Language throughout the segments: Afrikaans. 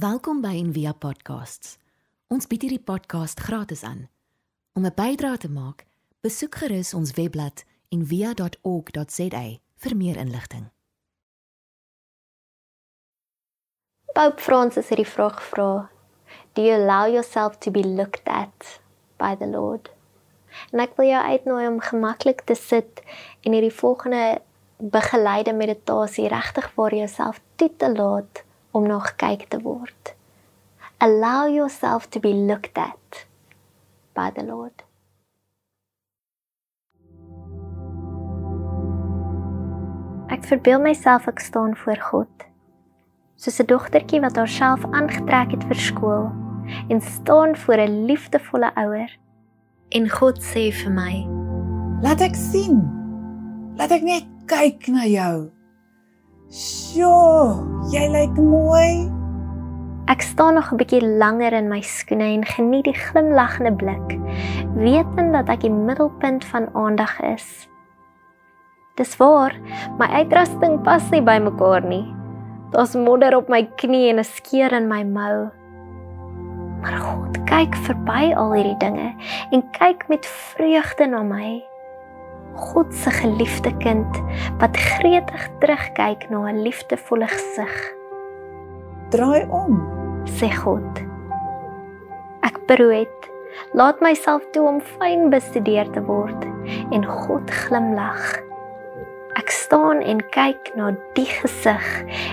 Welkom by Envia Podcasts. Ons bied hierdie podcast gratis aan. Om 'n bydrae te maak, besoek gerus ons webblad en via.org.za vir meer inligting. Pope Francis het die vraag gevra: Do you allow yourself to be looked at by the Lord? En ek wil jou uitnooi om gemaklik te sit en hierdie volgende begeleide meditasie regtig vir jouself toe te laat om na gekyk te word. Allow yourself to be looked at by the Lord. Ek verbeel myself ek staan voor God. Soos 'n dogtertjie wat haarself aangetrek het vir skool en staan voor 'n liefdevolle ouer en God sê vir my: "Laat ek sien. Laat ek net kyk na jou. Sjoe, jy lyk mooi." Ek staan nog 'n bietjie langer in my skoene en geniet die glimlaggende blik, wetend dat ek die middelpunt van aandag is. Dis waar, my uitrusting pas nie by mekaar nie. Daar's modder op my knie en 'n skeur in my mou. Maar God kyk verby al hierdie dinge en kyk met vreugde na my. God se geliefde kind wat gretig terugkyk na 'n liefdevolle gesig. Draai om, sê God. Ek brood, laat myself toe om fyn bestudeer te word en God glimlag. Ek staan en kyk na die gesig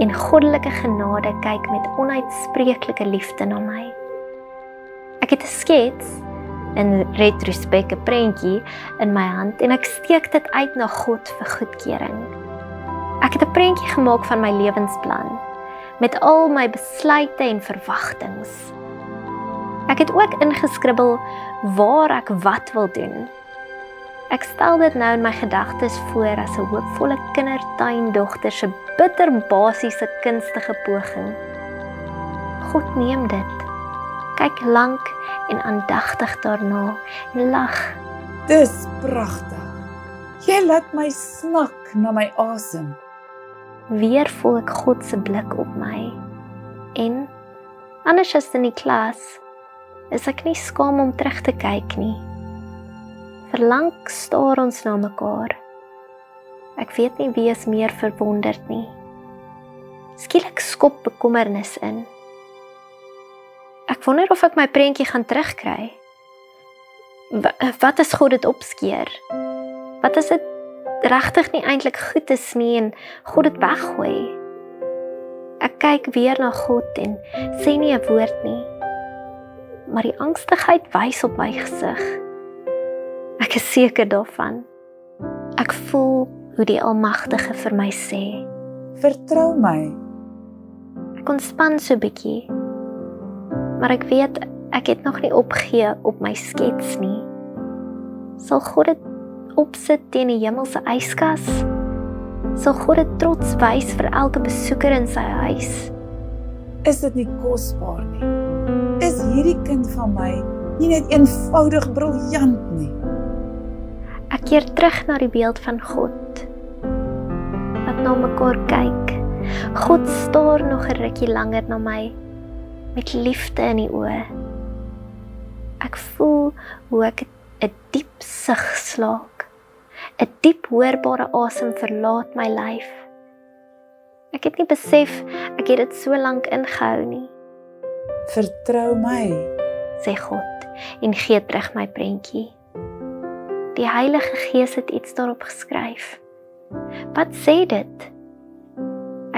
en goddelike genade kyk met onuitspreeklike liefde na my. Ek het 'n skets in retrospek 'n prentjie in my hand en ek steek dit uit na God vir goedkeuring. Ek het 'n prentjie gemaak van my lewensplan met al my besluite en verwagtinge. Ek het ook ingeskribbel waar ek wat wil doen Ek stel dit nou in my gedagtes voor as 'n hoopvolle kindertuindogter se bitter basiese kunstige poging. God neem dit. Kyk lank en aandagtig daarna en lag. Dis pragtig. Jy laat my snak na my asem. Weer voel ek God se blik op my. En anders as in die klas, is ek nie skaam om terug te kyk nie. Verlang staar ons na mekaar. Ek weet nie wie is meer verwonderd nie. Skielik skop bekommernis in. Ek wonder of ek my prentjie gaan terugkry. Wat as God dit opskeer? Wat as dit regtig nie eintlik goed is nie en God dit weggooi? Ek kyk weer na God en sê nie 'n woord nie. Maar die angstigheid wys op my gesig. Ek is seker daarvan. Ek voel hoe die Almagtige vir my sê: "Vertrou my." Ek ontspan so 'n bietjie. Maar ek weet ek het nog nie opgegee op my skets nie. Sal God dit opsit teen die hemelse yskas? Sal God dit trots wys vir elke besoeker in sy huis? Is dit nie kosbaar nie? Is hierdie kind van my nie net eenvoudig briljant nie? Ek keer terug na die beeld van God. Wat na mekaar kyk. God staar nog 'n rukkie langer na my met liefde in die oë. Ek voel hoe ek 'n diep sug slaak. 'n Diep hoorbare asem verlaat my lyf. Ek het nie besef ek het dit so lank ingehou nie. Vertrou my, sê God en gee terug my prentjie. Die Heilige Gees het iets daarop geskryf. Wat sê dit?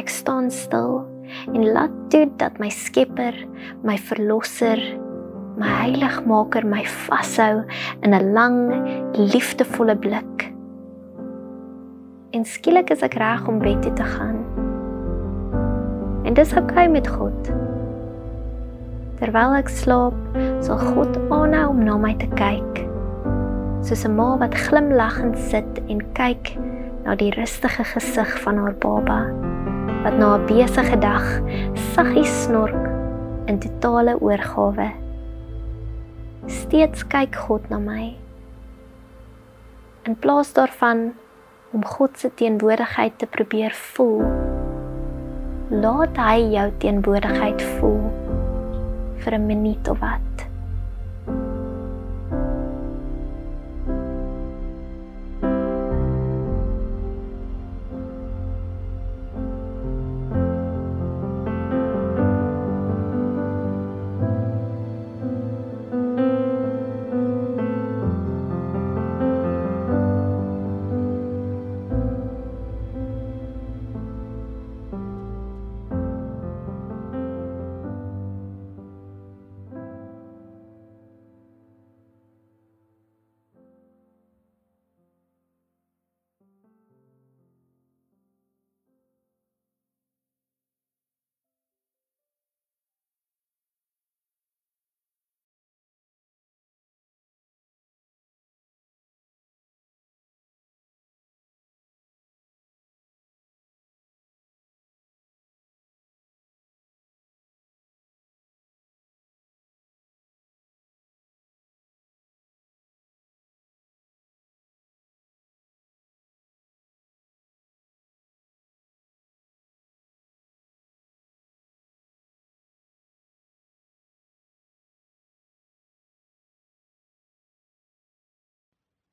Ek staan stil en laat toe dat my Skepper, my Verlosser, my Heiligmaker my vashou in 'n lang, liefdevolle blik. En skielik is ek reg om bed toe te gaan. En dis oukei okay met God. Terwyl ek slaap, sal God aanhou om na my te kyk soos 'n ma wat glimlaggend sit en kyk na die rustige gesig van haar baba wat na 'n besige dag saggies snork in totale oorgawe. Steeds kyk God na my. In plaas daarvan om God se teenwoordigheid te probeer voel, Laat hy jou teenwoordigheid voel vir 'n minuut of wat.